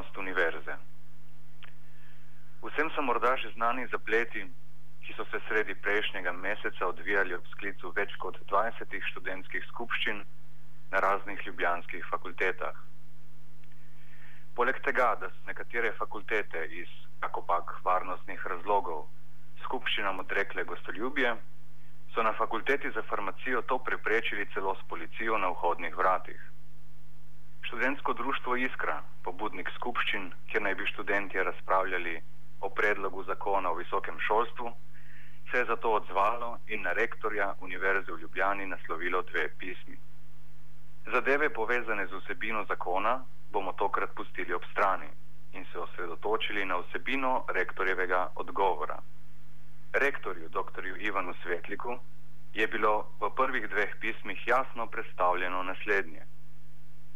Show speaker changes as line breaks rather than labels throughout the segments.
znanost univerze. Vsem so morda že znani zapleti, ki so se sredi prejšnjega meseca odvijali ob sklicu več kot 20 študentskih skupščin na raznih ljubljanskih fakultetah. Poleg tega, da so nekatere fakultete iz kakopak varnostnih razlogov skupščinam odrekle gostoljubje, so na fakulteti za farmacijo to preprečili celo s policijo na vhodnih vratih. Študentsko društvo Iskra, pobudnik skupščin, kjer naj bi študenti razpravljali o predlogu zakona o visokem šolstvu, se je zato odzvalo in na rektorja Univerze v Ljubljani naslovilo dve pismi. Zadeve povezane z vsebino zakona bomo tokrat pustili ob strani in se osredotočili na vsebino rektorjevega odgovora. Rektorju dr. Ivanu Svetliku je bilo v prvih dveh pismih jasno predstavljeno naslednje.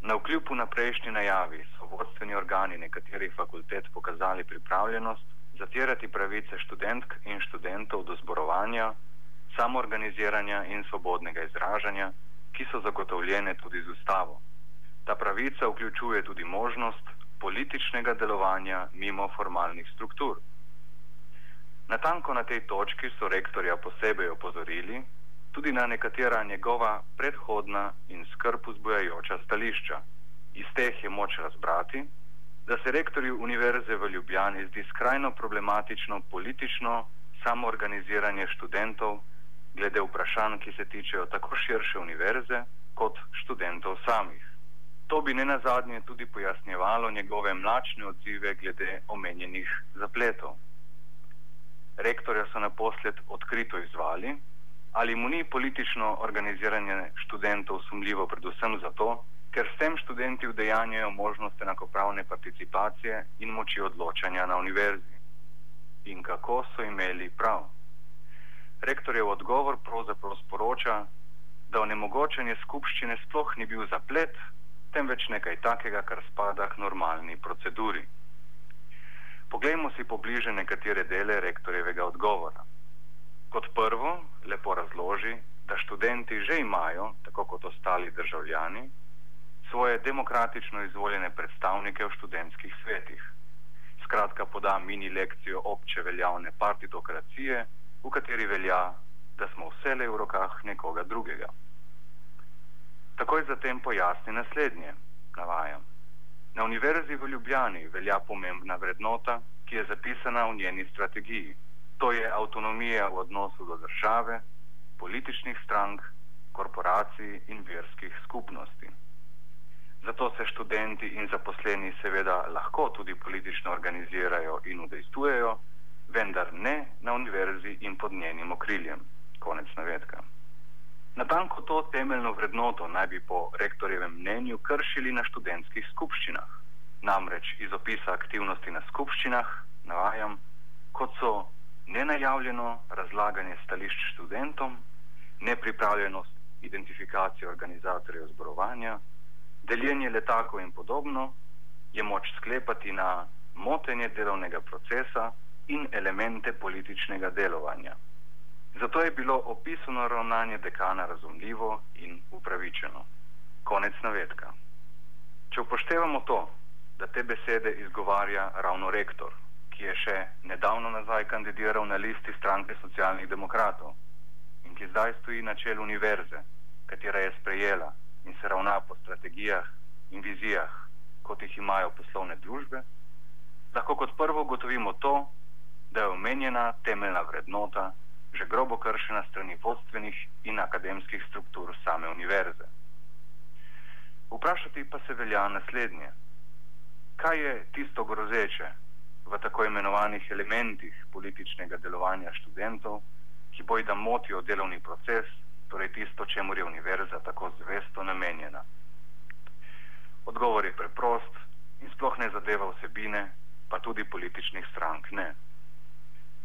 Na vkljub naprejšnji najavi so vodstveni organi nekaterih fakultet pokazali pripravljenost zatirati pravice študentk in študentov do zborovanja, samoorganiziranja in svobodnega izražanja, ki so zagotovljene tudi z ustavo. Ta pravica vključuje tudi možnost političnega delovanja mimo formalnih struktur. Natanko na tej točki so rektorja posebej opozorili tudi na nekatera njegova predhodna skrb vzbujajoča stališča. Iz teh je moč razbrati, da se rektorju Univerze v Ljubljani zdi skrajno problematično politično samoorganiziranje študentov glede vprašanj, ki se tičejo tako širše univerze kot študentov samih. To bi ne nazadnje tudi pojasnjevalo njegove mlačne odzive glede omenjenih zapletov. Rektorja so naposled odkrito izvali, ali mu ni politično organiziranje študentov sumljivo predvsem zato, ker s tem študenti vdejanjajo možnost enakopravne participacije in moči odločanja na univerzi. In kako so imeli prav? Rektorjev odgovor pravzaprav sporoča, da onemogočanje skupščine sploh ni bil zaplet, temveč nekaj takega, kar spada k normalni proceduri. Poglejmo si pobliže nekatere dele rektorjevega odgovora. Kot prvo, lepo razloži, da študenti že imajo, tako kot ostali državljani, svoje demokratično izvoljene predstavnike v študentskih svetih. Skratka, poda mini lekcijo obče veljavne partitokracije, v kateri velja, da smo vsele v rokah nekoga drugega. Takoj zatem pojasni naslednje, navajam. Na Univerzi v Ljubljani velja pomembna vrednota, ki je zapisana v njeni strategiji. To je avtonomija v odnosu do države, političnih strank, korporacij in verskih skupnosti. Zato se študenti in zaposleni seveda lahko tudi politično organizirajo in udejstvujejo, vendar ne na univerzi in pod njenim okriljem. Konec navedka. Natanko to temeljno vrednoto naj bi po rektorjevem mnenju kršili na študentskih skupščinah. Namreč iz opisa aktivnosti na skupščinah navajam, kot so nenajavljeno razlaganje stališč študentom, nepripravljenost identifikacije organizatorjev zborovanja, deljenje letakov in podobno, je moč sklepati na motenje delovnega procesa in elemente političnega delovanja. Zato je bilo opisano ravnanje dekana razumljivo in upravičeno. Konec navedka. Če upoštevamo to, da te besede izgovarja ravno rektor, ki je še nedavno nazaj kandidiral na listi stranke socialnih demokratov in ki zdaj stoji na čelu univerze, katera je sprejela in se ravna po strategijah in vizijah, kot jih imajo poslovne družbe, lahko kot prvo ugotovimo to, da je omenjena temeljna vrednota že grobo kršena strani vodstvenih in akademskih struktur same univerze. Vprašati pa se velja naslednje. Kaj je tisto grozeče v tako imenovanih elementih političnega delovanja študentov, ki bojda motijo delovni proces torej tisto, čemu je univerza tako zvesto namenjena. Odgovor je preprost in sploh ne zadeva vsebine, pa tudi političnih strank ne.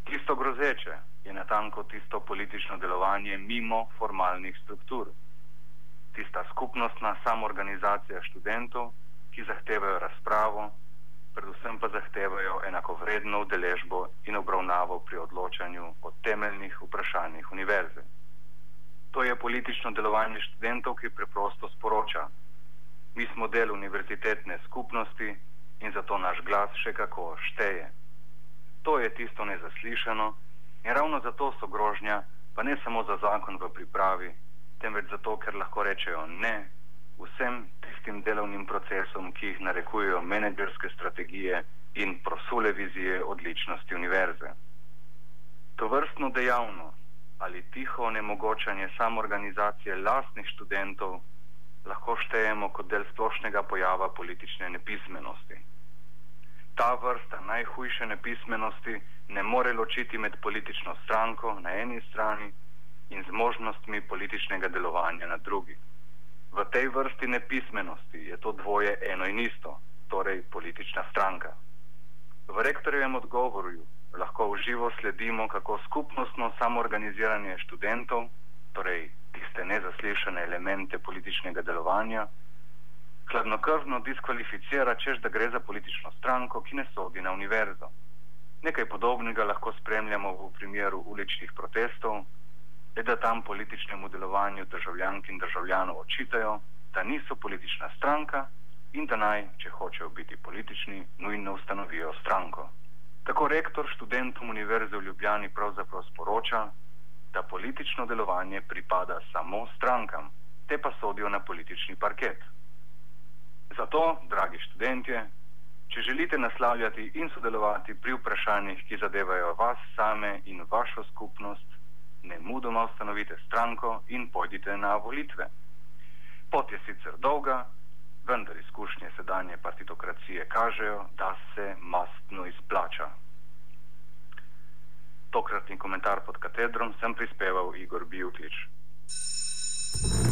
Tisto grozeče je natanko tisto politično delovanje mimo formalnih struktur. Tista skupnostna samorganizacija študentov, ki zahtevajo razpravo, predvsem pa zahtevajo enakovredno udeležbo in obravnavo pri odločanju o temeljnih vprašanjih univerze. To je politično delovanje študentov, ki preprosto sporoča. Mi smo del univerzitetne skupnosti in zato naš glas še kako šteje. To je tisto nezaslišano in ravno zato so grožnja, pa ne samo za zakon v pripravi, temveč zato, ker lahko rečejo ne vsem tistim delovnim procesom, ki jih narekujejo menedžerske strategije in prosule vizije odličnosti univerze. To vrstno dejavnost ali tiho onemogočanje samorganizacije lastnih študentov lahko štejemo kot del splošnega pojava politične nepismenosti. Ta vrsta najhujše nepismenosti ne more ločiti med politično stranko na eni strani in z možnostmi političnega delovanja na drugi. V tej vrsti nepismenosti je to dvoje eno in isto, torej politična stranka. V rektorjevem odgovoru lahko v živo sledimo, kako skupnostno samoorganiziranje študentov, torej tiste nezaslišane elemente političnega delovanja, hladnokrvno diskvalificira, čež da gre za politično stranko, ki ne sodi na univerzo. Nekaj podobnega lahko spremljamo v primeru uličnih protestov, le da tam političnemu delovanju državljank in državljanov očitajo, da niso politična stranka in da naj, če hočejo biti politični, nujno ustanovijo stranko. Tako rektor študentom Univerze v Ljubljani pravzaprav sporoča, da politično delovanje pripada samo strankam, te pa sodijo na politični parket. Zato, dragi študentje, če želite naslavljati in sodelovati pri vprašanjih, ki zadevajo vas same in vašo skupnost, ne mudoma ustanovite stranko in pojdite na volitve. Pot je sicer dolga, vendar izkušnje sedanje partitokracije kažejo, da se mastno izplača. Tokratni komentar pod katedrom sem prispeval Igor Bijutlič. thank you